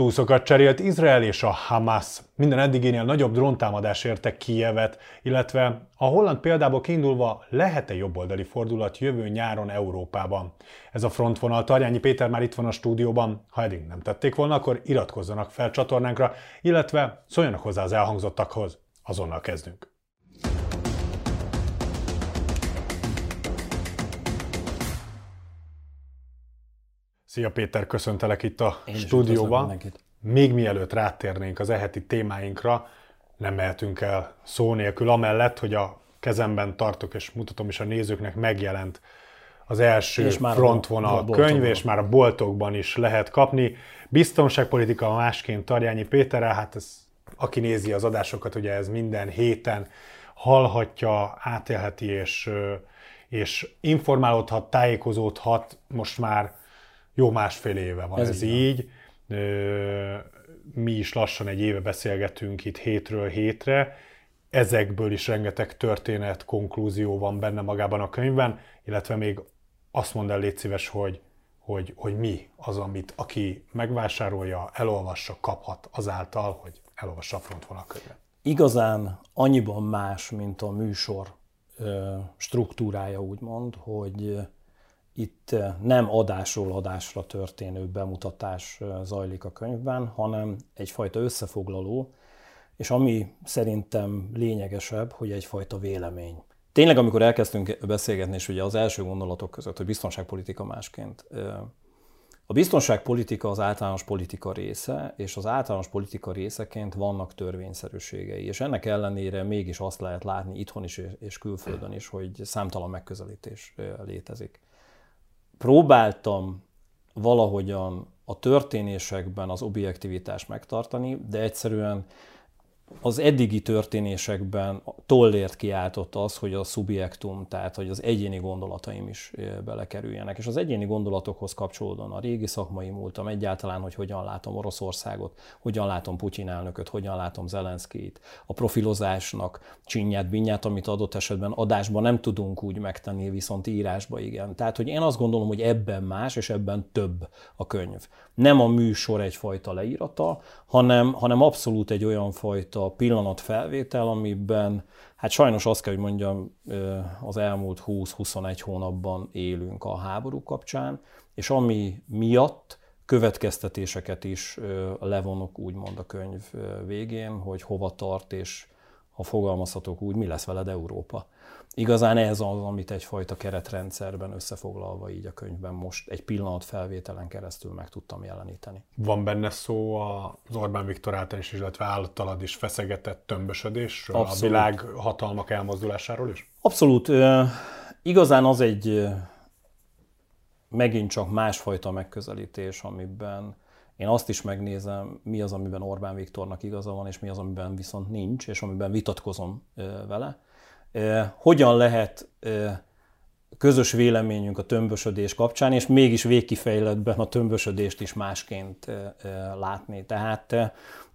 Túszokat cserélt Izrael és a Hamas. Minden eddiginél nagyobb dróntámadás érte Kijevet, illetve a holland példából kiindulva lehet-e jobboldali fordulat jövő nyáron Európában? Ez a frontvonal. Tarjányi Péter már itt van a stúdióban. Ha eddig nem tették volna, akkor iratkozzanak fel csatornánkra, illetve szóljanak hozzá az elhangzottakhoz. Azonnal kezdünk. Szia Péter, köszöntelek itt a Én stúdióban. Még mielőtt rátérnénk az eheti témáinkra, nem mehetünk el szó nélkül, amellett, hogy a kezemben tartok, és mutatom is a nézőknek, megjelent az első és már frontvonal a könyv, és már a boltokban is lehet kapni. Biztonságpolitika másként Tarjányi Péterrel, hát ez, aki nézi az adásokat, ugye ez minden héten hallhatja, átélheti, és, és informálódhat, tájékozódhat most már jó másfél éve van ez, ez így. Mi is lassan egy éve beszélgetünk itt hétről hétre. Ezekből is rengeteg történet, konklúzió van benne magában a könyvben, illetve még azt mondd el, légy szíves, hogy, hogy, hogy mi az, amit aki megvásárolja, elolvassa, kaphat azáltal, hogy elolvassa a frontvonal könyvet. Igazán annyiban más, mint a műsor struktúrája, úgymond, hogy itt nem adásról adásra történő bemutatás zajlik a könyvben, hanem egyfajta összefoglaló, és ami szerintem lényegesebb, hogy egyfajta vélemény. Tényleg, amikor elkezdtünk beszélgetni, és ugye az első gondolatok között, hogy biztonságpolitika másként. A biztonságpolitika az általános politika része, és az általános politika részeként vannak törvényszerűségei, és ennek ellenére mégis azt lehet látni itthon is és külföldön is, hogy számtalan megközelítés létezik próbáltam valahogyan a történésekben az objektivitást megtartani, de egyszerűen az eddigi történésekben tollért kiáltott az, hogy a szubjektum, tehát hogy az egyéni gondolataim is belekerüljenek. És az egyéni gondolatokhoz kapcsolódóan a régi szakmai múltam egyáltalán, hogy hogyan látom Oroszországot, hogyan látom Putyin elnököt, hogyan látom Zelenszkijt, a profilozásnak csinyát, binyát, amit adott esetben adásban nem tudunk úgy megtenni, viszont írásba igen. Tehát, hogy én azt gondolom, hogy ebben más, és ebben több a könyv. Nem a műsor egyfajta leírata, hanem, hanem abszolút egy olyan fajta a pillanat felvétel, amiben hát sajnos azt kell, hogy mondjam, az elmúlt 20-21 hónapban élünk a háború kapcsán, és ami miatt következtetéseket is levonok úgymond a könyv végén, hogy hova tart, és ha fogalmazhatok úgy, mi lesz veled Európa igazán ez az, amit egyfajta keretrendszerben összefoglalva így a könyvben most egy pillanat felvételen keresztül meg tudtam jeleníteni. Van benne szó az Orbán Viktor által is, illetve általad is feszegetett tömbösödésről, Abszolút. a világ hatalmak elmozdulásáról is? Abszolút. Igazán az egy megint csak másfajta megközelítés, amiben én azt is megnézem, mi az, amiben Orbán Viktornak igaza van, és mi az, amiben viszont nincs, és amiben vitatkozom vele hogyan lehet közös véleményünk a tömbösödés kapcsán, és mégis végkifejletben a tömbösödést is másként látni. Tehát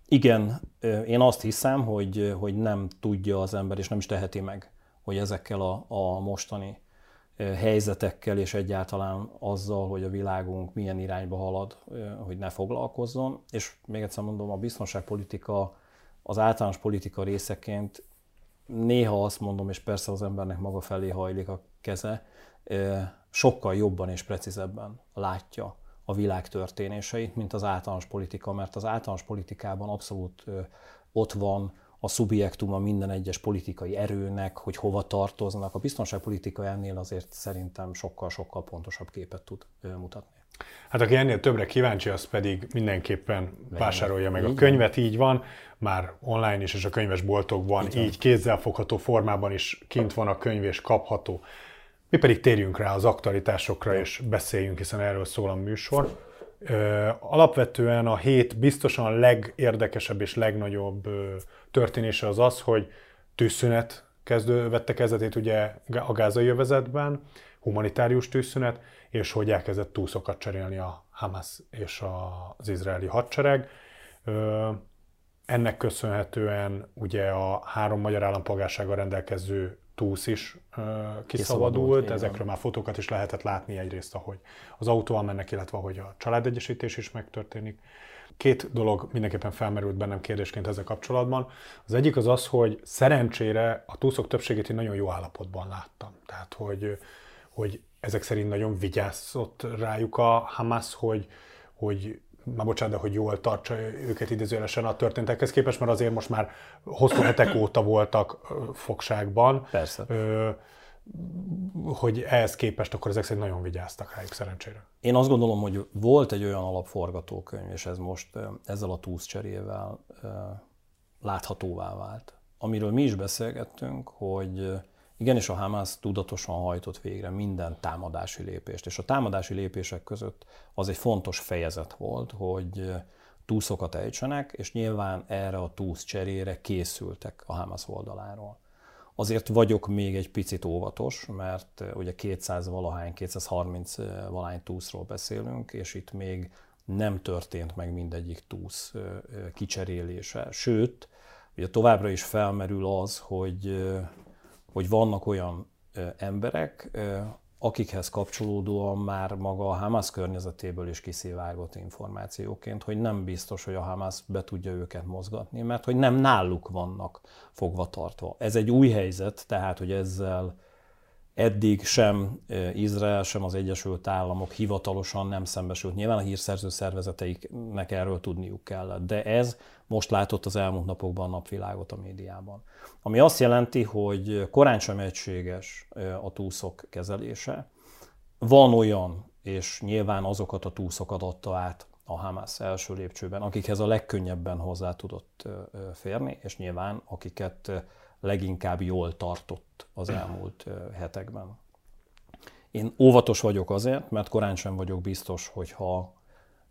igen, én azt hiszem, hogy, hogy nem tudja az ember, és nem is teheti meg, hogy ezekkel a, a mostani helyzetekkel, és egyáltalán azzal, hogy a világunk milyen irányba halad, hogy ne foglalkozzon. És még egyszer mondom, a biztonságpolitika az általános politika részeként néha azt mondom, és persze az embernek maga felé hajlik a keze, sokkal jobban és precízebben látja a világ történéseit, mint az általános politika, mert az általános politikában abszolút ott van a szubjektuma minden egyes politikai erőnek, hogy hova tartoznak. A biztonságpolitika ennél azért szerintem sokkal-sokkal pontosabb képet tud mutatni. Hát aki ennél többre kíváncsi, az pedig mindenképpen vásárolja meg így a könyvet, így van, már online is és a könyvesboltokban, így, így kézzelfogható formában is kint van a könyv és kapható. Mi pedig térjünk rá az aktualitásokra és beszéljünk, hiszen erről szól a műsor. Alapvetően a hét biztosan a legérdekesebb és legnagyobb történése az az, hogy tűzszünet kezdő, vette kezdetét ugye a gázai övezetben, humanitárius tűzszünet, és hogy elkezdett túszokat cserélni a Hamas és az izraeli hadsereg. Ennek köszönhetően ugye a három magyar állampolgársággal rendelkező túsz is kiszabadult, kiszabadult ezekről már fotókat is lehetett látni egyrészt, ahogy az autóval mennek, illetve ahogy a családegyesítés is megtörténik. két dolog mindenképpen felmerült bennem kérdésként ezzel kapcsolatban. Az egyik az az, hogy szerencsére a túszok többségét én nagyon jó állapotban láttam. Tehát, hogy, hogy ezek szerint nagyon vigyázott rájuk a Hamas, hogy, hogy már bocsánat, de hogy jól tartsa őket idézőjelesen a történtekhez képest, mert azért most már hosszú hetek óta voltak fogságban. Persze. Ö, hogy ehhez képest akkor ezek szerint nagyon vigyáztak rájuk szerencsére. Én azt gondolom, hogy volt egy olyan alapforgatókönyv, és ez most ezzel a túszcserével láthatóvá vált, amiről mi is beszélgettünk, hogy igenis a Hamas tudatosan hajtott végre minden támadási lépést, és a támadási lépések között az egy fontos fejezet volt, hogy túszokat ejtsenek, és nyilván erre a túsz cserére készültek a Hamas oldaláról. Azért vagyok még egy picit óvatos, mert ugye 200 valahány, 230 valahány túszról beszélünk, és itt még nem történt meg mindegyik túsz kicserélése. Sőt, ugye továbbra is felmerül az, hogy, hogy vannak olyan emberek, akikhez kapcsolódóan már maga a Hamas környezetéből is kiszivárgott információként, hogy nem biztos, hogy a Hamas be tudja őket mozgatni, mert hogy nem náluk vannak fogva tartva. Ez egy új helyzet, tehát hogy ezzel eddig sem Izrael, sem az Egyesült Államok hivatalosan nem szembesült. Nyilván a hírszerző szervezeteiknek erről tudniuk kellett, de ez most látott az elmúlt napokban napvilágot a médiában. Ami azt jelenti, hogy korán sem egységes a túszok kezelése. Van olyan, és nyilván azokat a túszokat adta át a Hamas első lépcsőben, akikhez a legkönnyebben hozzá tudott férni, és nyilván akiket leginkább jól tartott az elmúlt hetekben. Én óvatos vagyok azért, mert korán sem vagyok biztos, hogyha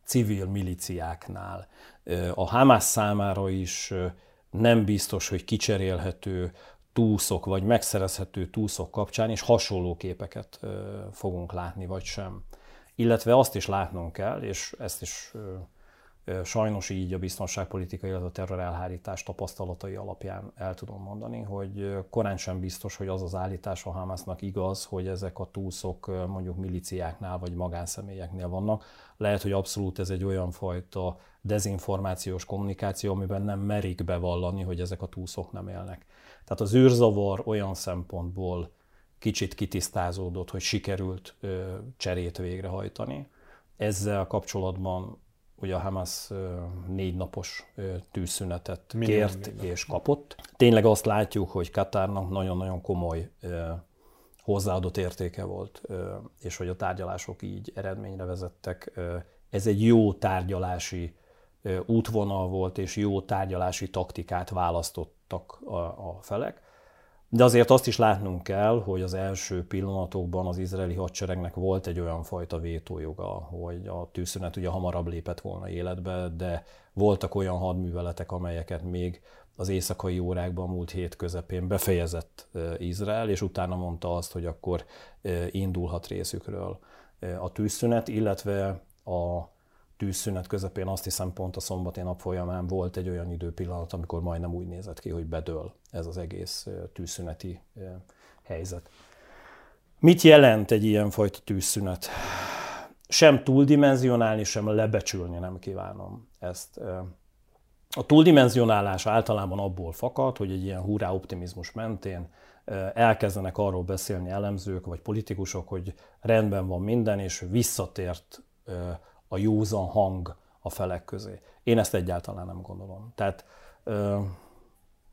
civil miliciáknál a Hamas számára is nem biztos, hogy kicserélhető túszok, vagy megszerezhető túszok kapcsán is hasonló képeket fogunk látni, vagy sem. Illetve azt is látnunk kell, és ezt is Sajnos így a biztonságpolitika, illetve a terrorelhárítás tapasztalatai alapján el tudom mondani, hogy korán sem biztos, hogy az az állítás a Hamasnak igaz, hogy ezek a túszok mondjuk miliciáknál vagy magánszemélyeknél vannak. Lehet, hogy abszolút ez egy olyan fajta dezinformációs kommunikáció, amiben nem merik bevallani, hogy ezek a túszok nem élnek. Tehát az űrzavar olyan szempontból kicsit kitisztázódott, hogy sikerült cserét végrehajtani. Ezzel kapcsolatban ugye a Hamas négy napos tűzszünetet Minimum kért minden. és kapott. Tényleg azt látjuk, hogy Katárnak nagyon-nagyon komoly hozzáadott értéke volt, és hogy a tárgyalások így eredményre vezettek. Ez egy jó tárgyalási útvonal volt, és jó tárgyalási taktikát választottak a, a felek. De azért azt is látnunk kell, hogy az első pillanatokban az izraeli hadseregnek volt egy olyan fajta vétójoga, hogy a tűzszünet ugye hamarabb lépett volna életbe, de voltak olyan hadműveletek, amelyeket még az éjszakai órákban múlt hét közepén befejezett Izrael, és utána mondta azt, hogy akkor indulhat részükről a tűzszünet, illetve a tűzszünet közepén azt hiszem pont a szombati nap folyamán volt egy olyan időpillanat, amikor majdnem úgy nézett ki, hogy bedől ez az egész tűzszüneti helyzet. Mit jelent egy ilyen fajta tűzszünet? Sem túldimenzionálni, sem lebecsülni nem kívánom ezt. A túldimenzionálás általában abból fakad, hogy egy ilyen hurrá optimizmus mentén elkezdenek arról beszélni elemzők vagy politikusok, hogy rendben van minden, és visszatért a józan hang a felek közé. Én ezt egyáltalán nem gondolom. Tehát ö,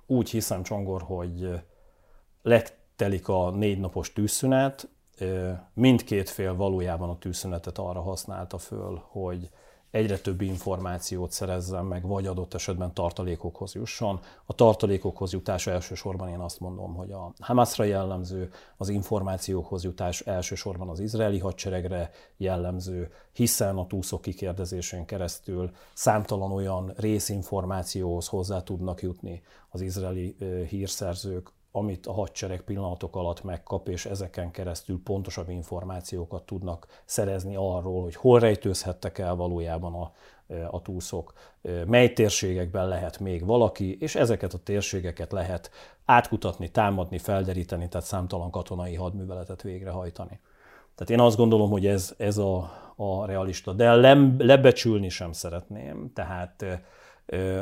úgy hiszem, Csongor, hogy letelik a négy napos tűzszünet, mindkét fél valójában a tűzszünetet arra használta föl, hogy egyre több információt szerezzen meg, vagy adott esetben tartalékokhoz jusson. A tartalékokhoz jutás elsősorban én azt mondom, hogy a Hamasra jellemző, az információkhoz jutás elsősorban az izraeli hadseregre jellemző, hiszen a túszok kikérdezésén keresztül számtalan olyan részinformációhoz hozzá tudnak jutni az izraeli hírszerzők, amit a hadsereg pillanatok alatt megkap, és ezeken keresztül pontosabb információkat tudnak szerezni arról, hogy hol rejtőzhettek el valójában a, a túszok, mely térségekben lehet még valaki, és ezeket a térségeket lehet átkutatni, támadni, felderíteni, tehát számtalan katonai hadműveletet végrehajtani. Tehát én azt gondolom, hogy ez, ez a, a realista. De le, lebecsülni sem szeretném. Tehát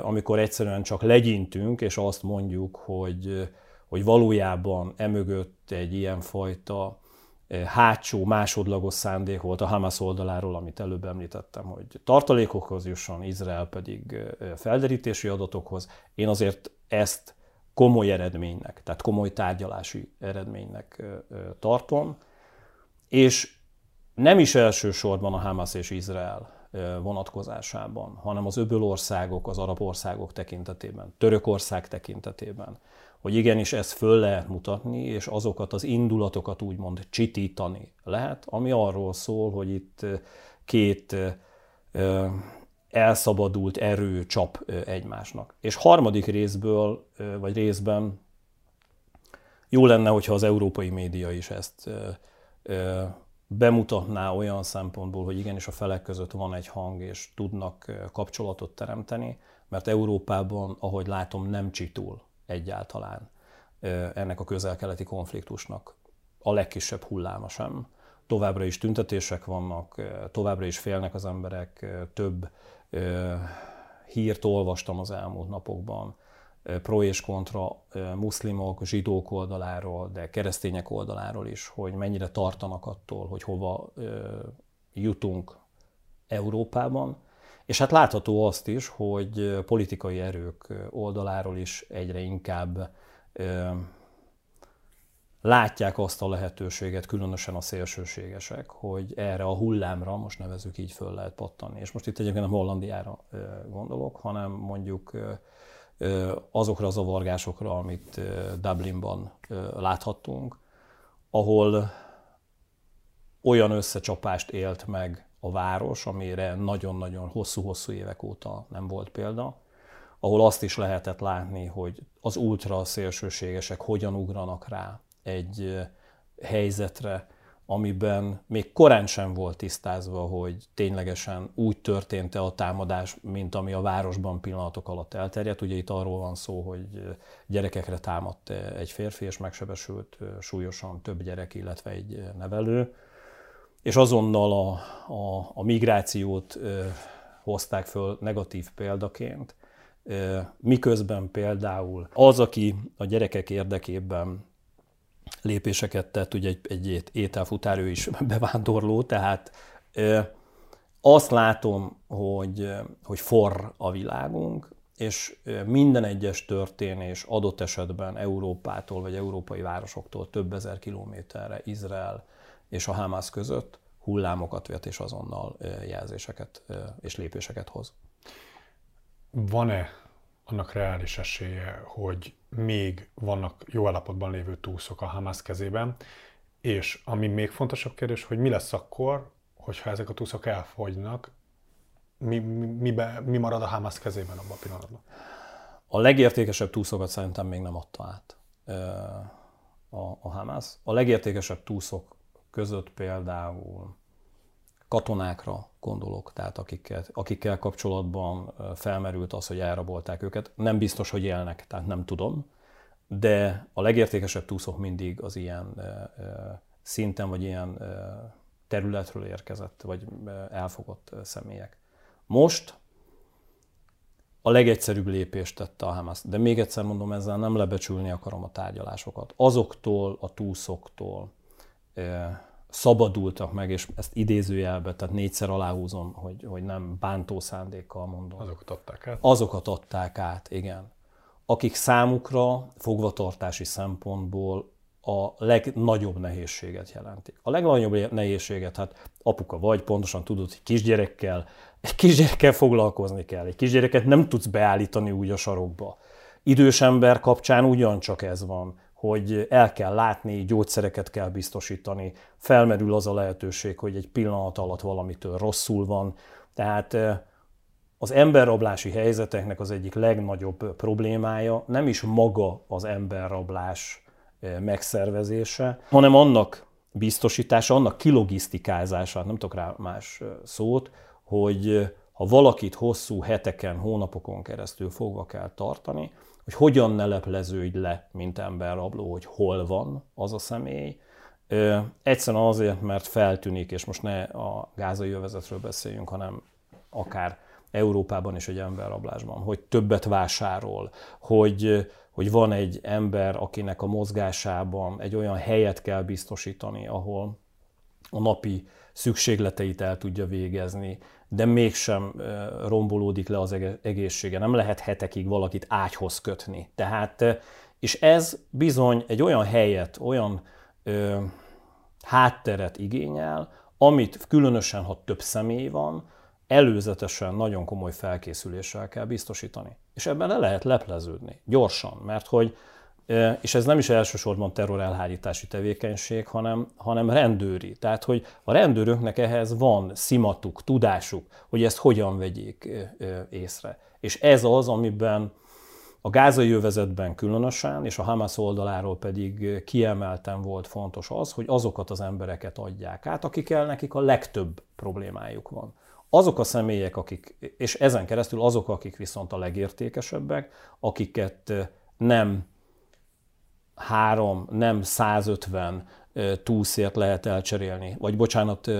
amikor egyszerűen csak legyintünk, és azt mondjuk, hogy, hogy valójában emögött egy ilyenfajta hátsó, másodlagos szándék volt a Hamas oldaláról, amit előbb említettem, hogy tartalékokhoz jusson, Izrael pedig felderítési adatokhoz. Én azért ezt komoly eredménynek, tehát komoly tárgyalási eredménynek tartom, és nem is elsősorban a Hamas és Izrael vonatkozásában, hanem az öböl országok, az arab országok tekintetében, Törökország tekintetében, hogy igenis ezt föl lehet mutatni, és azokat az indulatokat úgymond csitítani lehet, ami arról szól, hogy itt két elszabadult erő csap egymásnak. És harmadik részből, vagy részben jó lenne, hogyha az európai média is ezt bemutatná olyan szempontból, hogy igenis a felek között van egy hang, és tudnak kapcsolatot teremteni, mert Európában, ahogy látom, nem csitul egyáltalán ennek a közel-keleti konfliktusnak a legkisebb hulláma sem. Továbbra is tüntetések vannak, továbbra is félnek az emberek, több hírt olvastam az elmúlt napokban, pro és kontra muszlimok, zsidók oldaláról, de keresztények oldaláról is, hogy mennyire tartanak attól, hogy hova jutunk Európában. És hát látható azt is, hogy politikai erők oldaláról is egyre inkább látják azt a lehetőséget, különösen a szélsőségesek, hogy erre a hullámra, most nevezük így, föl lehet pattanni. És most itt egyébként nem Hollandiára gondolok, hanem mondjuk azokra a zavargásokra, amit Dublinban láthattunk, ahol olyan összecsapást élt meg a város, amire nagyon-nagyon hosszú-hosszú évek óta nem volt példa, ahol azt is lehetett látni, hogy az ultra szélsőségesek hogyan ugranak rá egy helyzetre, amiben még korán sem volt tisztázva, hogy ténylegesen úgy történt-e a támadás, mint ami a városban pillanatok alatt elterjedt. Ugye itt arról van szó, hogy gyerekekre támadt egy férfi, és megsebesült súlyosan több gyerek, illetve egy nevelő. És azonnal a, a, a migrációt hozták föl negatív példaként, miközben például az, aki a gyerekek érdekében lépéseket tett, ugye egy, egy ételfutár, ő is bevándorló, tehát azt látom, hogy, hogy forr a világunk, és minden egyes történés adott esetben Európától vagy európai városoktól több ezer kilométerre Izrael és a Hamász között hullámokat vet és azonnal jelzéseket és lépéseket hoz. Van-e annak reális esélye, hogy még vannak jó állapotban lévő túszok a Hamas kezében, és ami még fontosabb kérdés, hogy mi lesz akkor, hogyha ezek a túszok elfogynak, mi, mi, mi, mi marad a Hamas kezében abban a pillanatban? A legértékesebb túszokat szerintem még nem adta át a, a Hamas. A legértékesebb túszok között például katonákra gondolok, tehát akikkel, akikkel kapcsolatban felmerült az, hogy elrabolták őket. Nem biztos, hogy élnek, tehát nem tudom, de a legértékesebb túszok mindig az ilyen szinten, vagy ilyen területről érkezett, vagy elfogott személyek. Most a legegyszerűbb lépést tette a Hamas. De még egyszer mondom, ezzel nem lebecsülni akarom a tárgyalásokat. Azoktól, a túszoktól, szabadultak meg, és ezt idézőjelbe, tehát négyszer aláhúzom, hogy, hogy nem bántó szándékkal mondom. Azokat adták át? Azokat adták át, igen. Akik számukra fogvatartási szempontból a legnagyobb nehézséget jelentik. A legnagyobb nehézséget, hát apuka vagy, pontosan tudod, hogy kisgyerekkel, egy kisgyerekkel foglalkozni kell. Egy kisgyereket nem tudsz beállítani úgy a sarokba. Idős ember kapcsán ugyancsak ez van hogy el kell látni, gyógyszereket kell biztosítani, felmerül az a lehetőség, hogy egy pillanat alatt valamitől rosszul van. Tehát az emberrablási helyzeteknek az egyik legnagyobb problémája nem is maga az emberrablás megszervezése, hanem annak biztosítása, annak kilogisztikázása, nem tudok rá más szót, hogy ha valakit hosszú heteken, hónapokon keresztül fogva kell tartani, hogy hogyan ne lepleződj le, mint emberrabló, hogy hol van az a személy, Egyszerűen azért, mert feltűnik, és most ne a gázai övezetről beszéljünk, hanem akár Európában is egy emberrablásban, hogy többet vásárol, hogy, hogy van egy ember, akinek a mozgásában egy olyan helyet kell biztosítani, ahol a napi szükségleteit el tudja végezni, de mégsem rombolódik le az egészsége. Nem lehet hetekig valakit ágyhoz kötni. Tehát, és ez bizony egy olyan helyet, olyan ö, hátteret igényel, amit különösen, ha több személy van, előzetesen nagyon komoly felkészüléssel kell biztosítani. És ebben le lehet lepleződni, gyorsan, mert hogy, és ez nem is elsősorban terrorelhárítási tevékenység, hanem, hanem rendőri. Tehát, hogy a rendőröknek ehhez van szimatuk, tudásuk, hogy ezt hogyan vegyék észre. És ez az, amiben a gázai övezetben különösen, és a Hamas oldaláról pedig kiemelten volt fontos az, hogy azokat az embereket adják át, akikkel nekik a legtöbb problémájuk van. Azok a személyek, akik, és ezen keresztül azok, akik viszont a legértékesebbek, akiket nem három, nem 150 túszért lehet elcserélni, vagy bocsánat,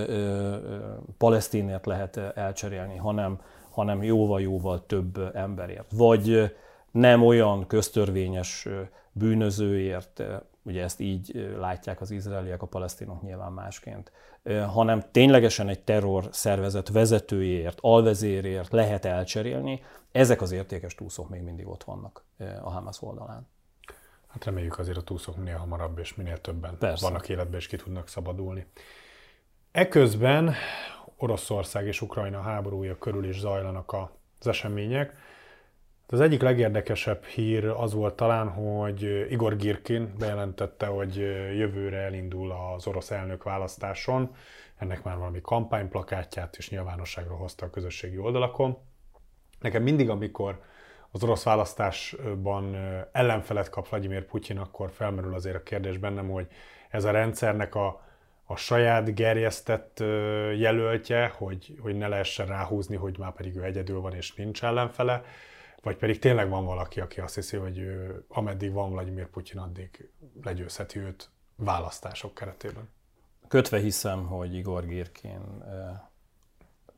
palesztinért lehet elcserélni, hanem, hanem jóval-jóval több emberért. Vagy nem olyan köztörvényes bűnözőért, ugye ezt így látják az izraeliek, a palesztinok nyilván másként, hanem ténylegesen egy terror szervezet vezetőjéért, alvezérért lehet elcserélni, ezek az értékes túszok még mindig ott vannak a Hamas oldalán. Hát reméljük azért a túszok minél hamarabb és minél többen Persze. vannak életben és ki tudnak szabadulni. Eközben Oroszország és Ukrajna háborúja körül is zajlanak az események. Az egyik legérdekesebb hír az volt talán, hogy Igor Girkin bejelentette, hogy jövőre elindul az orosz elnök választáson. Ennek már valami kampányplakátját is nyilvánosságra hozta a közösségi oldalakon. Nekem mindig, amikor az orosz választásban ellenfelet kap Vladimir Putyin, akkor felmerül azért a kérdés bennem, hogy ez a rendszernek a, a saját gerjesztett jelöltje, hogy, hogy ne lehessen ráhúzni, hogy már pedig ő egyedül van és nincs ellenfele, vagy pedig tényleg van valaki, aki azt hiszi, hogy ő, ameddig van Vladimir Putyin, addig legyőzheti őt választások keretében. Kötve hiszem, hogy Igor Girkin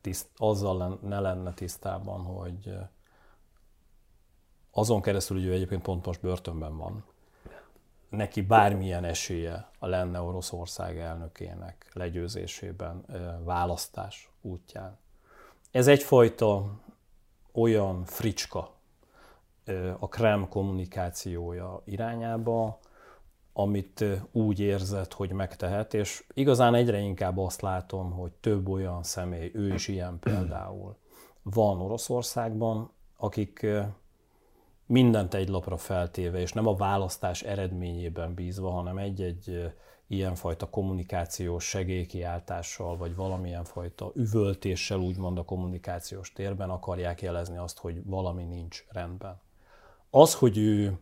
tiszt, azzal ne lenne tisztában, hogy azon keresztül, hogy ő egyébként pont most börtönben van, neki bármilyen esélye a lenne Oroszország elnökének legyőzésében választás útján. Ez egyfajta olyan fricska a Krem kommunikációja irányába, amit úgy érzett, hogy megtehet, és igazán egyre inkább azt látom, hogy több olyan személy, ő is ilyen például, van Oroszországban, akik mindent egy lapra feltéve, és nem a választás eredményében bízva, hanem egy-egy ilyenfajta kommunikációs segélykiáltással, vagy valamilyen fajta üvöltéssel úgymond a kommunikációs térben akarják jelezni azt, hogy valami nincs rendben. Az, hogy ő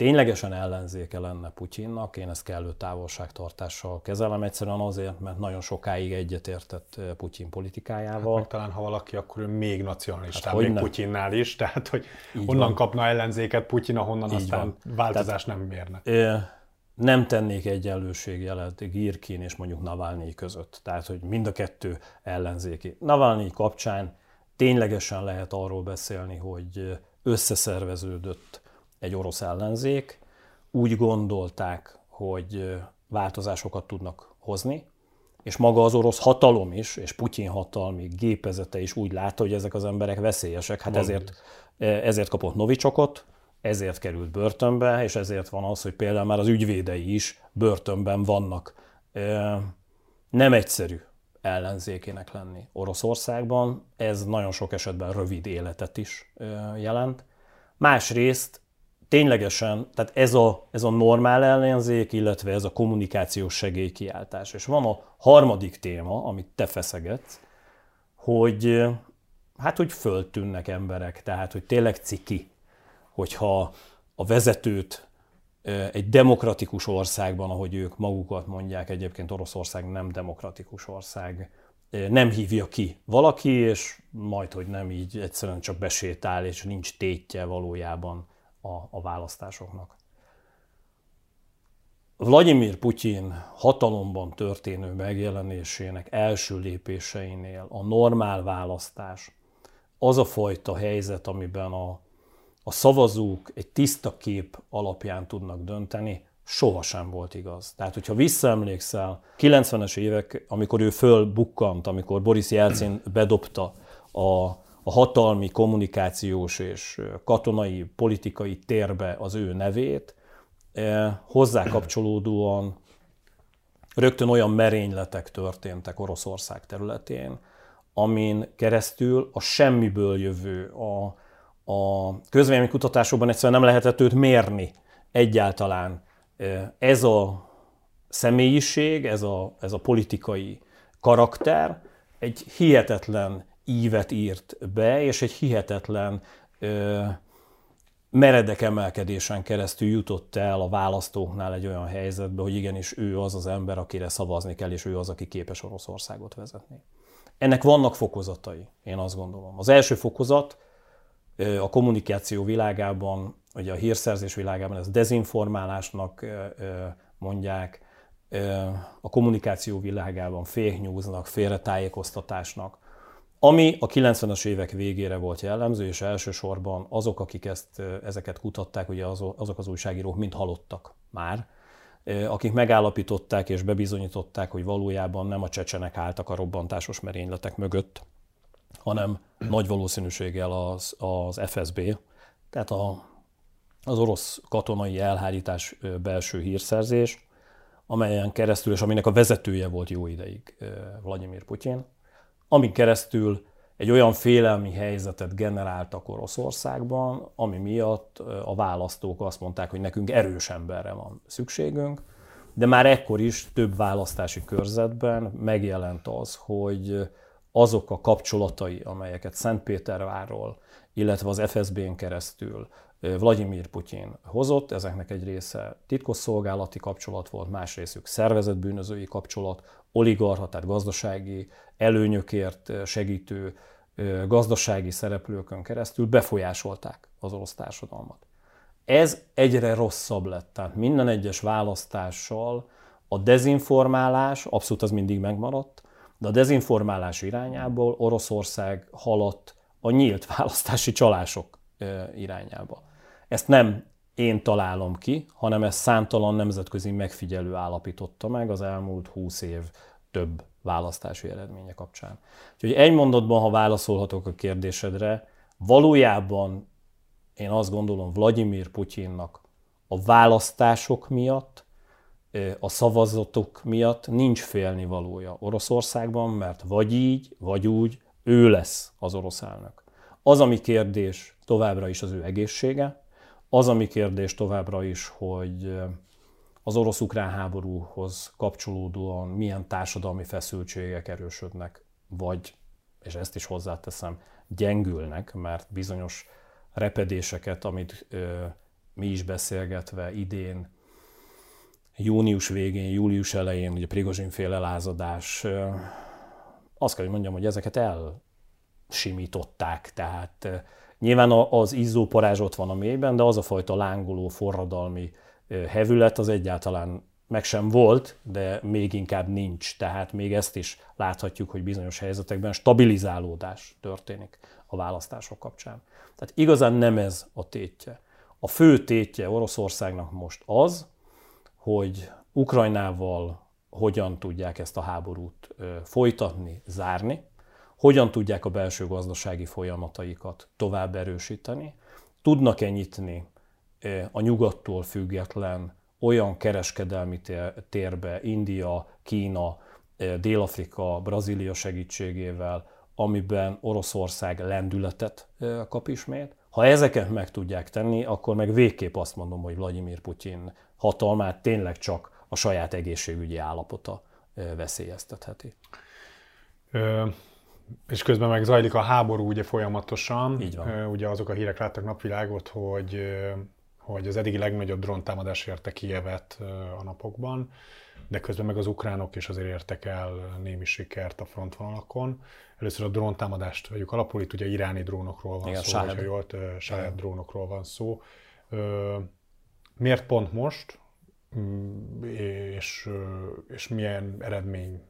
ténylegesen ellenzéke lenne Putyinnak, én ezt kellő távolságtartással kezelem, egyszerűen azért, mert nagyon sokáig egyetértett eh, Putyin politikájával. Hát talán ha valaki, akkor ő még nacionalistább, hát, még ne? Putyinnál is, tehát hogy Így onnan van. kapna ellenzéket Putyin, ahonnan Így aztán van. változást tehát, nem mérne. Eh, nem tennék egyenlőségjelet Girkin és mondjuk Navalnyi között. Tehát, hogy mind a kettő ellenzéki. Navalnyi kapcsán ténylegesen lehet arról beszélni, hogy összeszerveződött egy orosz ellenzék, úgy gondolták, hogy változásokat tudnak hozni, és maga az orosz hatalom is, és Putyin hatalmi gépezete is úgy látta, hogy ezek az emberek veszélyesek. Hát ezért, ezért kapott Novicsokot, ezért került börtönbe, és ezért van az, hogy például már az ügyvédei is börtönben vannak. Nem egyszerű ellenzékének lenni Oroszországban, ez nagyon sok esetben rövid életet is jelent. Másrészt ténylegesen, tehát ez a, ez a normál ellenzék, illetve ez a kommunikációs segélykiáltás. És van a harmadik téma, amit te feszegetsz, hogy hát, hogy föltűnnek emberek, tehát, hogy tényleg ciki, hogyha a vezetőt egy demokratikus országban, ahogy ők magukat mondják, egyébként Oroszország nem demokratikus ország, nem hívja ki valaki, és majd, hogy nem így egyszerűen csak besétál, és nincs tétje valójában a, a választásoknak. Vladimir Putyin hatalomban történő megjelenésének első lépéseinél a normál választás az a fajta helyzet, amiben a, a szavazók egy tiszta kép alapján tudnak dönteni, sohasem volt igaz. Tehát, hogyha visszaemlékszel, 90-es évek, amikor ő fölbukkant, amikor Boris Jelcin bedobta a, a hatalmi, kommunikációs és katonai, politikai térbe az ő nevét, eh, hozzá kapcsolódóan rögtön olyan merényletek történtek Oroszország területén, amin keresztül a semmiből jövő, a, a közvéleménykutatásokban egyszerűen nem lehetett őt mérni egyáltalán. Ez a személyiség, ez a, ez a politikai karakter egy hihetetlen ívet írt be, és egy hihetetlen ö, meredek emelkedésen keresztül jutott el a választóknál egy olyan helyzetbe, hogy igenis ő az az ember, akire szavazni kell, és ő az, aki képes Oroszországot vezetni. Ennek vannak fokozatai, én azt gondolom. Az első fokozat a kommunikáció világában ugye a hírszerzés világában ez dezinformálásnak mondják, a kommunikáció világában fake newsnak, félretájékoztatásnak, ami a 90-es évek végére volt jellemző, és elsősorban azok, akik ezt, ezeket kutatták, ugye azok az újságírók mind halottak már, akik megállapították és bebizonyították, hogy valójában nem a csecsenek álltak a robbantásos merényletek mögött, hanem nagy valószínűséggel az, az FSB, tehát a az orosz katonai elhárítás belső hírszerzés, amelyen keresztül, és aminek a vezetője volt jó ideig Vladimir Putyin, amin keresztül egy olyan félelmi helyzetet generáltak Oroszországban, ami miatt a választók azt mondták, hogy nekünk erős emberre van szükségünk, de már ekkor is több választási körzetben megjelent az, hogy azok a kapcsolatai, amelyeket Szentpétervárról, illetve az FSB-n keresztül Vladimir Putyin hozott, ezeknek egy része titkosszolgálati kapcsolat volt, más részük szervezetbűnözői kapcsolat, oligarha, tehát gazdasági előnyökért segítő gazdasági szereplőkön keresztül befolyásolták az orosz társadalmat. Ez egyre rosszabb lett, tehát minden egyes választással a dezinformálás, abszolút az mindig megmaradt, de a dezinformálás irányából Oroszország haladt a nyílt választási csalások irányába. Ezt nem én találom ki, hanem ezt számtalan nemzetközi megfigyelő állapította meg az elmúlt 20 év több választási eredménye kapcsán. Úgyhogy egy mondatban, ha válaszolhatok a kérdésedre, valójában én azt gondolom Vladimir Putyinnak a választások miatt, a szavazatok miatt nincs félnivalója Oroszországban, mert vagy így, vagy úgy, ő lesz az orosz elnök. Az, ami kérdés továbbra is az ő egészsége, az, ami kérdés továbbra is, hogy az orosz-ukrán háborúhoz kapcsolódóan milyen társadalmi feszültségek erősödnek, vagy, és ezt is hozzáteszem, gyengülnek, mert bizonyos repedéseket, amit ö, mi is beszélgetve idén, június végén, július elején, ugye Prigozsin féle lázadás, ö, azt kell, hogy mondjam, hogy ezeket elsimították, tehát Nyilván az izzó parázs ott van a mélyben, de az a fajta lángoló, forradalmi hevület az egyáltalán meg sem volt, de még inkább nincs. Tehát még ezt is láthatjuk, hogy bizonyos helyzetekben stabilizálódás történik a választások kapcsán. Tehát igazán nem ez a tétje. A fő tétje Oroszországnak most az, hogy Ukrajnával hogyan tudják ezt a háborút folytatni, zárni, hogyan tudják a belső gazdasági folyamataikat tovább erősíteni, tudnak-e nyitni a nyugattól független olyan kereskedelmi térbe, India, Kína, Dél-Afrika, Brazília segítségével, amiben Oroszország lendületet kap ismét. Ha ezeket meg tudják tenni, akkor meg végképp azt mondom, hogy Vladimir Putyin hatalmát tényleg csak a saját egészségügyi állapota veszélyeztetheti. És közben meg zajlik a háború ugye folyamatosan. Így van. Ugye azok a hírek láttak napvilágot, hogy, hogy az eddigi legnagyobb dróntámadás érte Kijevet a napokban, de közben meg az ukránok is azért értek el némi sikert a frontvonalakon. Először a dróntámadást vegyük alapul, itt ugye iráni drónokról van Igen, szó, hogyha jól, Sáhed drónokról van szó. Miért pont most? mm, és, és milyen eredmény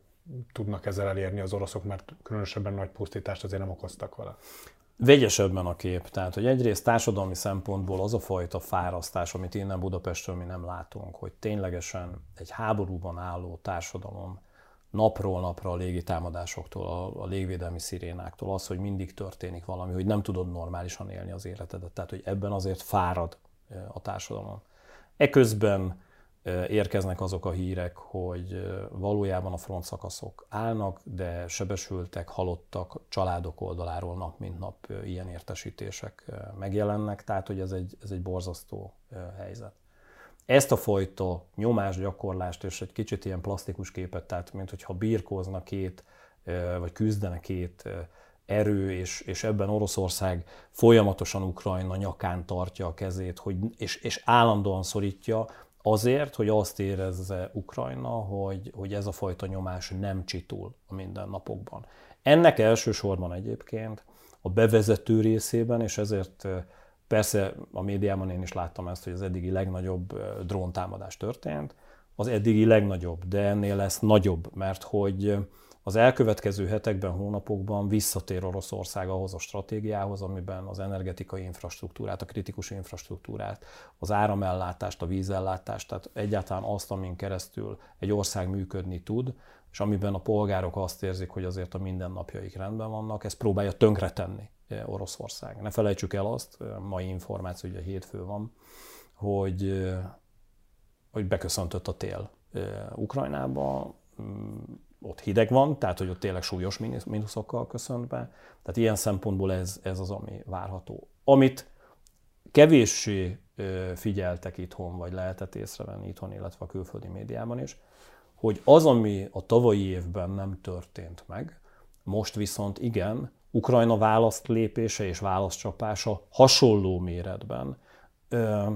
tudnak ezzel elérni az oroszok, mert különösebben nagy pusztítást azért nem okoztak vele. Vegyesebben a kép. Tehát, hogy egyrészt társadalmi szempontból az a fajta fárasztás, amit innen Budapestről mi nem látunk, hogy ténylegesen egy háborúban álló társadalom napról napra a légi támadásoktól, a, a légvédelmi szirénáktól, az, hogy mindig történik valami, hogy nem tudod normálisan élni az életedet. Tehát, hogy ebben azért fárad a társadalom. Eközben érkeznek azok a hírek, hogy valójában a frontszakaszok állnak, de sebesültek, halottak, családok oldaláról nap mint nap ilyen értesítések megjelennek, tehát hogy ez egy, ez egy borzasztó helyzet. Ezt a fajta nyomásgyakorlást és egy kicsit ilyen plastikus képet, tehát mint hogyha birkózna két, vagy küzdene két erő, és, és ebben Oroszország folyamatosan Ukrajna nyakán tartja a kezét, hogy, és, és állandóan szorítja, azért, hogy azt érezze Ukrajna, hogy, hogy ez a fajta nyomás nem csitul a mindennapokban. Ennek elsősorban egyébként a bevezető részében, és ezért persze a médiában én is láttam ezt, hogy az eddigi legnagyobb dróntámadás történt, az eddigi legnagyobb, de ennél lesz nagyobb, mert hogy az elkövetkező hetekben, hónapokban visszatér Oroszország ahhoz a stratégiához, amiben az energetikai infrastruktúrát, a kritikus infrastruktúrát, az áramellátást, a vízellátást, tehát egyáltalán azt, amin keresztül egy ország működni tud, és amiben a polgárok azt érzik, hogy azért a mindennapjaik rendben vannak, ezt próbálja tönkretenni eh, Oroszország. Ne felejtsük el azt, eh, mai információ, ugye hétfő van, hogy, eh, hogy beköszöntött a tél Ukrajnába, ott hideg van, tehát hogy ott tényleg súlyos mínuszokkal köszönt be. Tehát ilyen szempontból ez, ez az, ami várható. Amit kevéssé figyeltek itthon, vagy lehetett észrevenni itthon, illetve a külföldi médiában is, hogy az, ami a tavalyi évben nem történt meg, most viszont igen, Ukrajna választlépése és válaszcsapása hasonló méretben ö,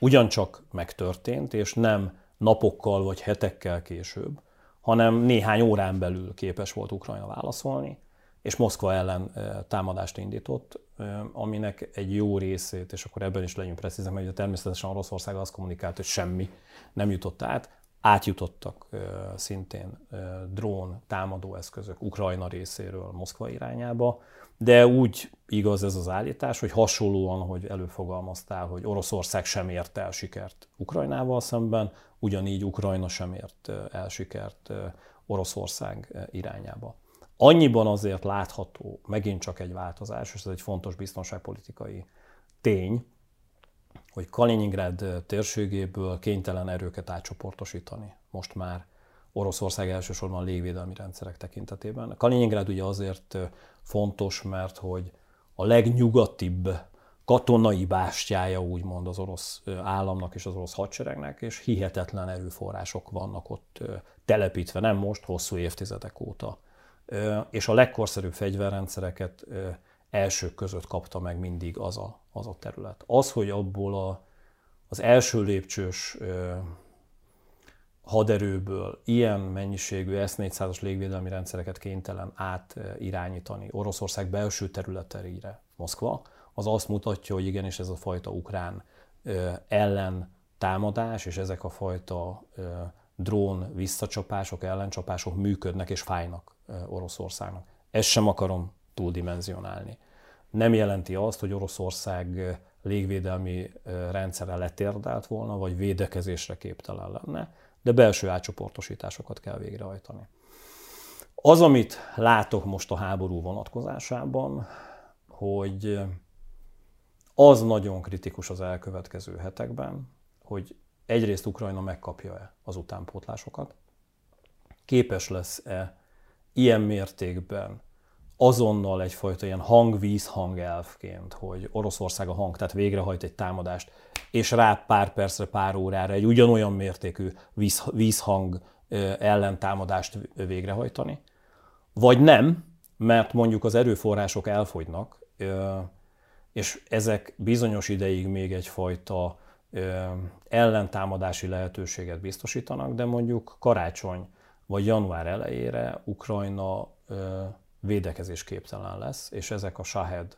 ugyancsak megtörtént, és nem napokkal vagy hetekkel később, hanem néhány órán belül képes volt Ukrajna válaszolni, és Moszkva ellen támadást indított, aminek egy jó részét, és akkor ebben is legyünk precízen, mert természetesen Oroszország azt kommunikált, hogy semmi nem jutott át, átjutottak szintén drón támadó eszközök Ukrajna részéről Moszkva irányába, de úgy igaz ez az állítás, hogy hasonlóan, hogy előfogalmaztál, hogy Oroszország sem ért el sikert Ukrajnával szemben, ugyanígy Ukrajna sem ért el sikert Oroszország irányába. Annyiban azért látható megint csak egy változás, és ez egy fontos biztonságpolitikai tény, hogy Kaliningrad térségéből kénytelen erőket átcsoportosítani. Most már Oroszország elsősorban légvédelmi rendszerek tekintetében. Kaliningrad ugye azért fontos, mert hogy a legnyugatibb katonai bástyája úgymond az orosz államnak és az orosz hadseregnek, és hihetetlen erőforrások vannak ott telepítve, nem most, hosszú évtizedek óta. És a legkorszerűbb fegyverrendszereket elsők között kapta meg mindig az a, az a terület. Az, hogy abból a, az első lépcsős haderőből ilyen mennyiségű S-400-as légvédelmi rendszereket kénytelen átirányítani Oroszország belső területeire Moszkva, az azt mutatja, hogy igenis ez a fajta ukrán ellen támadás és ezek a fajta drón visszacsapások, ellencsapások működnek és fájnak Oroszországnak. Ezt sem akarom túldimenzionálni. Nem jelenti azt, hogy Oroszország légvédelmi rendszere letérdelt volna, vagy védekezésre képtelen lenne, de belső átcsoportosításokat kell végrehajtani. Az, amit látok most a háború vonatkozásában, hogy az nagyon kritikus az elkövetkező hetekben, hogy egyrészt Ukrajna megkapja-e az utánpótlásokat, képes lesz-e ilyen mértékben azonnal egyfajta ilyen hang-víz-hang elfként, hogy Oroszország a hang, tehát végrehajt egy támadást, és rá pár percre, pár órára egy ugyanolyan mértékű víz, vízhang ellentámadást végrehajtani, vagy nem, mert mondjuk az erőforrások elfogynak, és ezek bizonyos ideig még egyfajta ellentámadási lehetőséget biztosítanak, de mondjuk karácsony vagy január elejére Ukrajna védekezés képtelen lesz, és ezek a Shahed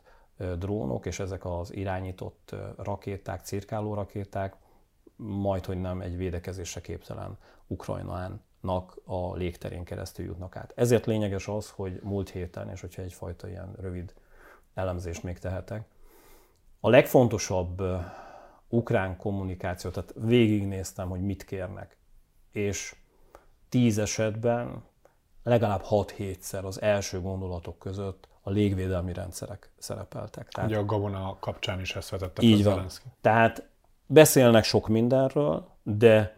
drónok és ezek az irányított rakéták, cirkáló rakéták majd, hogy nem egy védekezésre képtelen Ukrajnának a légterén keresztül jutnak át. Ezért lényeges az, hogy múlt héten, és hogyha egyfajta ilyen rövid elemzést még tehetek, a legfontosabb ukrán kommunikáció, tehát végignéztem, hogy mit kérnek, és tíz esetben legalább 6-7-szer az első gondolatok között a légvédelmi rendszerek szerepeltek. Tehát, Ugye a Gabona kapcsán is ezt vetette így van. Zelenszky. Tehát beszélnek sok mindenről, de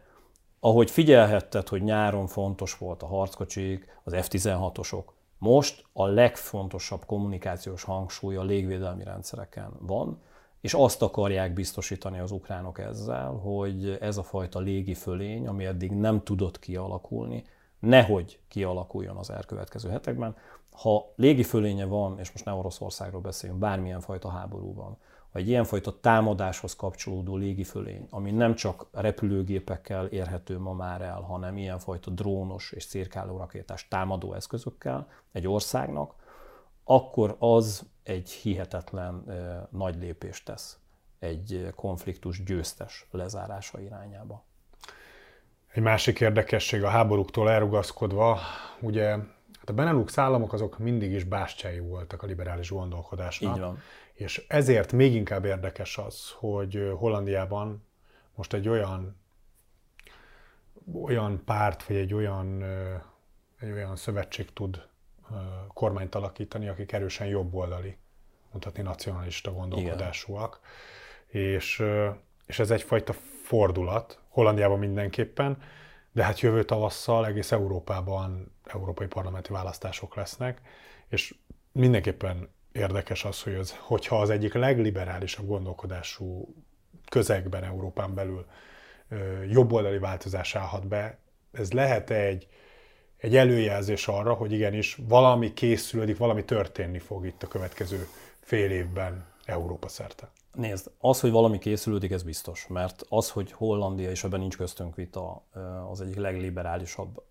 ahogy figyelhetted, hogy nyáron fontos volt a harckocsik, az F-16-osok, most a legfontosabb kommunikációs hangsúly a légvédelmi rendszereken van, és azt akarják biztosítani az ukránok ezzel, hogy ez a fajta légi fölény, ami eddig nem tudott kialakulni, nehogy kialakuljon az elkövetkező hetekben. Ha légi fölénye van, és most ne Oroszországról beszéljünk, bármilyen fajta háborúban, vagy ilyenfajta támadáshoz kapcsolódó légifölény, ami nem csak repülőgépekkel érhető ma már el, hanem ilyenfajta drónos és cirkáló rakétás támadó eszközökkel egy országnak, akkor az egy hihetetlen nagy lépést tesz egy konfliktus győztes lezárása irányába. Egy másik érdekesség a háborúktól elrugaszkodva, ugye hát a Benelux államok azok mindig is bástyái voltak a liberális gondolkodásnak. Így van. És ezért még inkább érdekes az, hogy Hollandiában most egy olyan olyan párt, vagy egy olyan, egy olyan szövetség tud kormányt alakítani, akik erősen jobboldali, mutatni nacionalista gondolkodásúak. És, és ez egyfajta fordulat, Hollandiában mindenképpen, de hát jövő tavasszal egész Európában európai parlamenti választások lesznek, és mindenképpen érdekes az, hogy az, hogyha az egyik legliberálisabb gondolkodású közegben Európán belül jobboldali változás állhat be, ez lehet egy, egy előjelzés arra, hogy igenis valami készülődik, valami történni fog itt a következő fél évben Európa szerte. Nézd, az, hogy valami készülődik, ez biztos, mert az, hogy Hollandia, és ebben nincs köztünk vita, az egyik legliberálisabb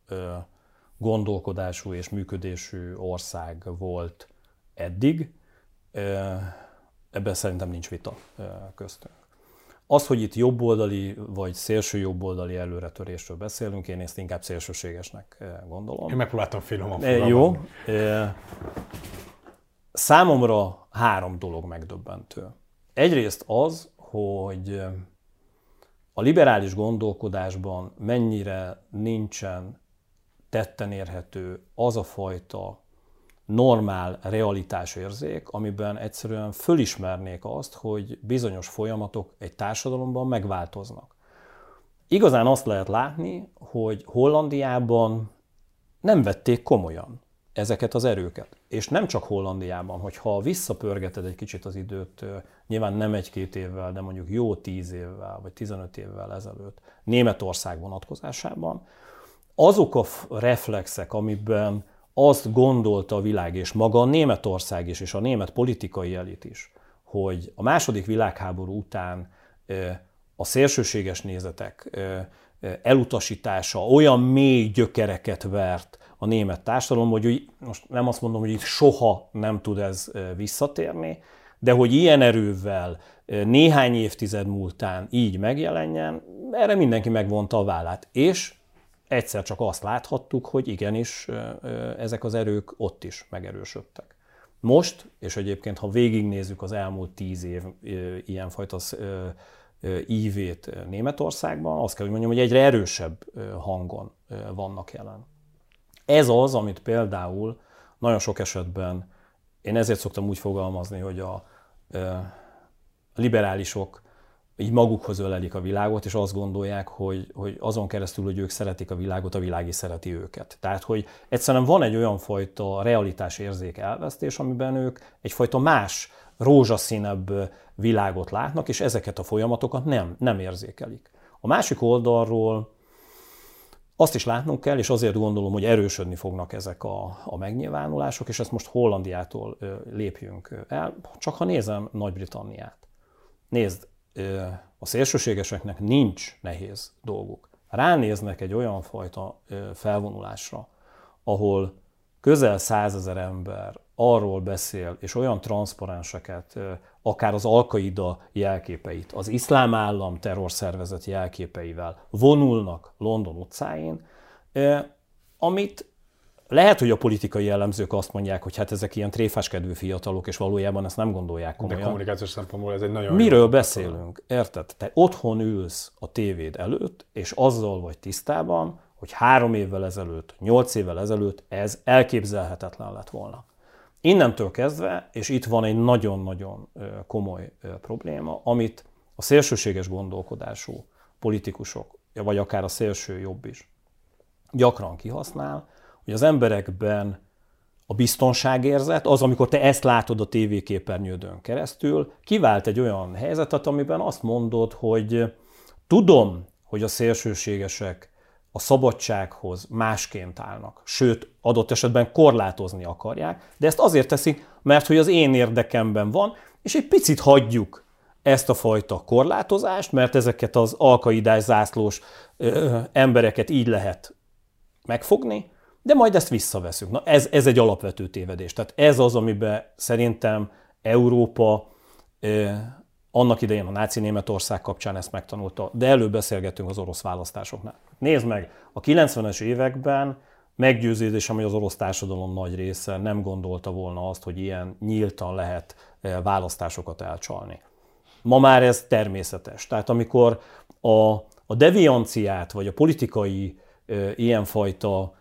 gondolkodású és működésű ország volt eddig, ebben szerintem nincs vita köztünk. Az, hogy itt jobboldali vagy szélső jobboldali előretörésről beszélünk, én ezt inkább szélsőségesnek gondolom. Én megpróbáltam finoman Jó. Számomra három dolog megdöbbentő. Egyrészt az, hogy a liberális gondolkodásban mennyire nincsen tetten érhető az a fajta normál realitásérzék, amiben egyszerűen fölismernék azt, hogy bizonyos folyamatok egy társadalomban megváltoznak. Igazán azt lehet látni, hogy Hollandiában nem vették komolyan ezeket az erőket. És nem csak Hollandiában, hogyha visszapörgeted egy kicsit az időt, nyilván nem egy-két évvel, de mondjuk jó tíz évvel, vagy 15 évvel ezelőtt, Németország vonatkozásában, azok a reflexek, amiben azt gondolta a világ, és maga a Németország is, és a német politikai elit is, hogy a második világháború után a szélsőséges nézetek elutasítása olyan mély gyökereket vert a német társadalom, hogy most nem azt mondom, hogy itt soha nem tud ez visszatérni, de hogy ilyen erővel néhány évtized múltán így megjelenjen, erre mindenki megvonta a vállát. És egyszer csak azt láthattuk, hogy igenis ezek az erők ott is megerősödtek. Most, és egyébként ha végignézzük az elmúlt tíz év ilyenfajta ívét Németországban, azt kell, hogy mondjam, hogy egyre erősebb hangon vannak jelen. Ez az, amit például nagyon sok esetben, én ezért szoktam úgy fogalmazni, hogy a liberálisok így magukhoz ölelik a világot, és azt gondolják, hogy, hogy azon keresztül, hogy ők szeretik a világot, a világ is szereti őket. Tehát, hogy egyszerűen van egy olyan fajta realitás érzék elvesztés, amiben ők egyfajta más, rózsaszínebb világot látnak, és ezeket a folyamatokat nem, nem érzékelik. A másik oldalról azt is látnunk kell, és azért gondolom, hogy erősödni fognak ezek a, a megnyilvánulások, és ezt most Hollandiától lépjünk el. Csak ha nézem Nagy-Britanniát. Nézd, a szélsőségeseknek nincs nehéz dolguk. Ránéznek egy olyan fajta felvonulásra, ahol közel százezer ember arról beszél, és olyan transzparenseket, akár az Alkaida jelképeit, az iszlám állam terrorszervezet jelképeivel vonulnak London utcáin, amit lehet, hogy a politikai jellemzők azt mondják, hogy hát ezek ilyen tréfáskedvű fiatalok, és valójában ezt nem gondolják komolyan. De kommunikációs szempontból ez egy nagyon Miről beszélünk? Érted? Te otthon ülsz a tévéd előtt, és azzal vagy tisztában, hogy három évvel ezelőtt, nyolc évvel ezelőtt ez elképzelhetetlen lett volna. Innentől kezdve, és itt van egy nagyon-nagyon komoly probléma, amit a szélsőséges gondolkodású politikusok, vagy akár a szélső jobb is gyakran kihasznál, hogy az emberekben a biztonságérzet, az, amikor te ezt látod a tévéképernyődön keresztül, kivált egy olyan helyzetet, amiben azt mondod, hogy tudom, hogy a szélsőségesek a szabadsághoz másként állnak, sőt, adott esetben korlátozni akarják, de ezt azért teszik, mert hogy az én érdekemben van, és egy picit hagyjuk ezt a fajta korlátozást, mert ezeket az alkaidás zászlós ö, embereket így lehet megfogni, de majd ezt visszaveszünk. Na ez, ez egy alapvető tévedés. Tehát ez az, amiben szerintem Európa annak idején a náci Németország kapcsán ezt megtanulta, de előbb beszélgetünk az orosz választásoknál. Nézd meg, a 90-es években meggyőződésem, hogy az orosz társadalom nagy része nem gondolta volna azt, hogy ilyen nyíltan lehet választásokat elcsalni. Ma már ez természetes. Tehát amikor a, a devianciát, vagy a politikai e, ilyenfajta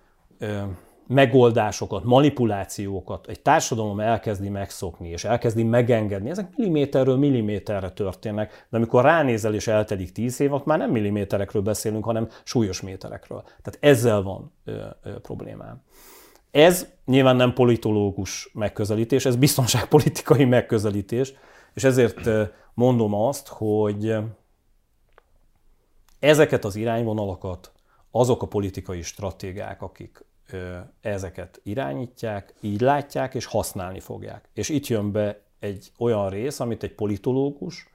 megoldásokat, manipulációkat egy társadalom elkezdi megszokni, és elkezdi megengedni, ezek milliméterről milliméterre történnek, de amikor ránézel és eltelik tíz év, ott már nem milliméterekről beszélünk, hanem súlyos méterekről. Tehát ezzel van ö, ö, problémám. Ez nyilván nem politológus megközelítés, ez biztonságpolitikai megközelítés, és ezért mondom azt, hogy ezeket az irányvonalakat azok a politikai stratégák, akik ezeket irányítják, így látják és használni fogják. És itt jön be egy olyan rész, amit egy politológus,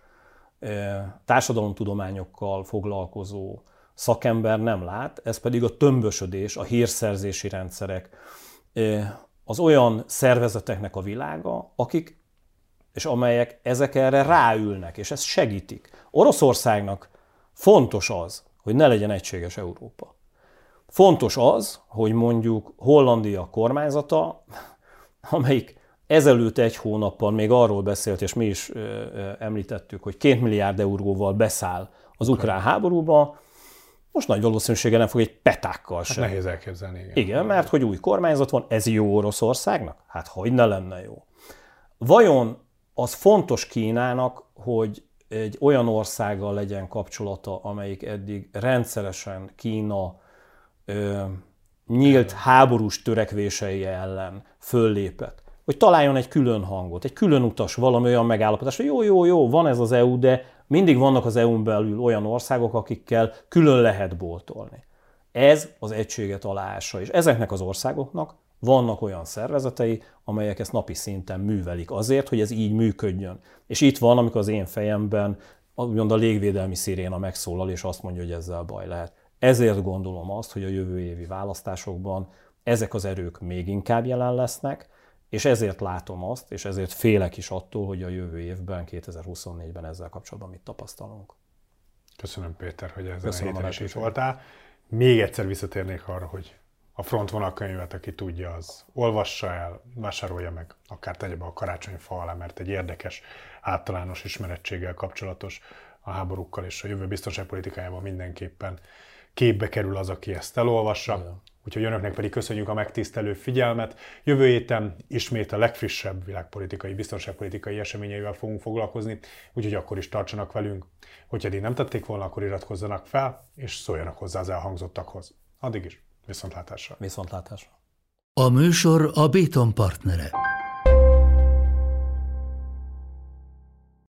társadalomtudományokkal foglalkozó szakember nem lát, ez pedig a tömbösödés, a hírszerzési rendszerek, az olyan szervezeteknek a világa, akik és amelyek ezek erre ráülnek, és ezt segítik. Oroszországnak fontos az, hogy ne legyen egységes Európa. Fontos az, hogy mondjuk Hollandia kormányzata, amelyik ezelőtt egy hónappal még arról beszélt, és mi is említettük, hogy két milliárd euróval beszáll az ukrán háborúba, most nagy valószínűséggel nem fog egy petákkal hát sem. Hát nehéz elképzelni. Igen. igen, mert hogy új kormányzat van, ez jó Oroszországnak? Hát hogy ne lenne jó. Vajon az fontos Kínának, hogy egy olyan országgal legyen kapcsolata, amelyik eddig rendszeresen Kína ö, nyílt háborús törekvései ellen föllépett, hogy találjon egy külön hangot, egy külön utas, valami olyan megállapodás, hogy jó, jó, jó, van ez az EU, de mindig vannak az EU-n belül olyan országok, akikkel külön lehet boltolni. Ez az egységet aláássa, és ezeknek az országoknak vannak olyan szervezetei, amelyek ezt napi szinten művelik azért, hogy ez így működjön. És itt van, amikor az én fejemben úgymond a légvédelmi sziréna megszólal, és azt mondja, hogy ezzel baj lehet. Ezért gondolom azt, hogy a jövő évi választásokban ezek az erők még inkább jelen lesznek, és ezért látom azt, és ezért félek is attól, hogy a jövő évben, 2024-ben ezzel kapcsolatban mit tapasztalunk. Köszönöm Péter, hogy ezen a héten is voltál. Még egyszer visszatérnék arra, hogy a frontvonal könyvet, aki tudja, az olvassa el, vásárolja meg, akár tegye be a karácsonyfa alá, mert egy érdekes, általános ismerettséggel kapcsolatos a háborúkkal és a jövő biztonságpolitikájában mindenképpen képbe kerül az, aki ezt elolvassa. Igen. Úgyhogy önöknek pedig köszönjük a megtisztelő figyelmet. Jövő héten ismét a legfrissebb világpolitikai, biztonságpolitikai eseményeivel fogunk foglalkozni, úgyhogy akkor is tartsanak velünk. Hogyha eddig nem tették volna, akkor iratkozzanak fel, és szóljanak hozzá az elhangzottakhoz. Addig is, viszontlátásra. Viszontlátásra. A műsor a Béton partnere.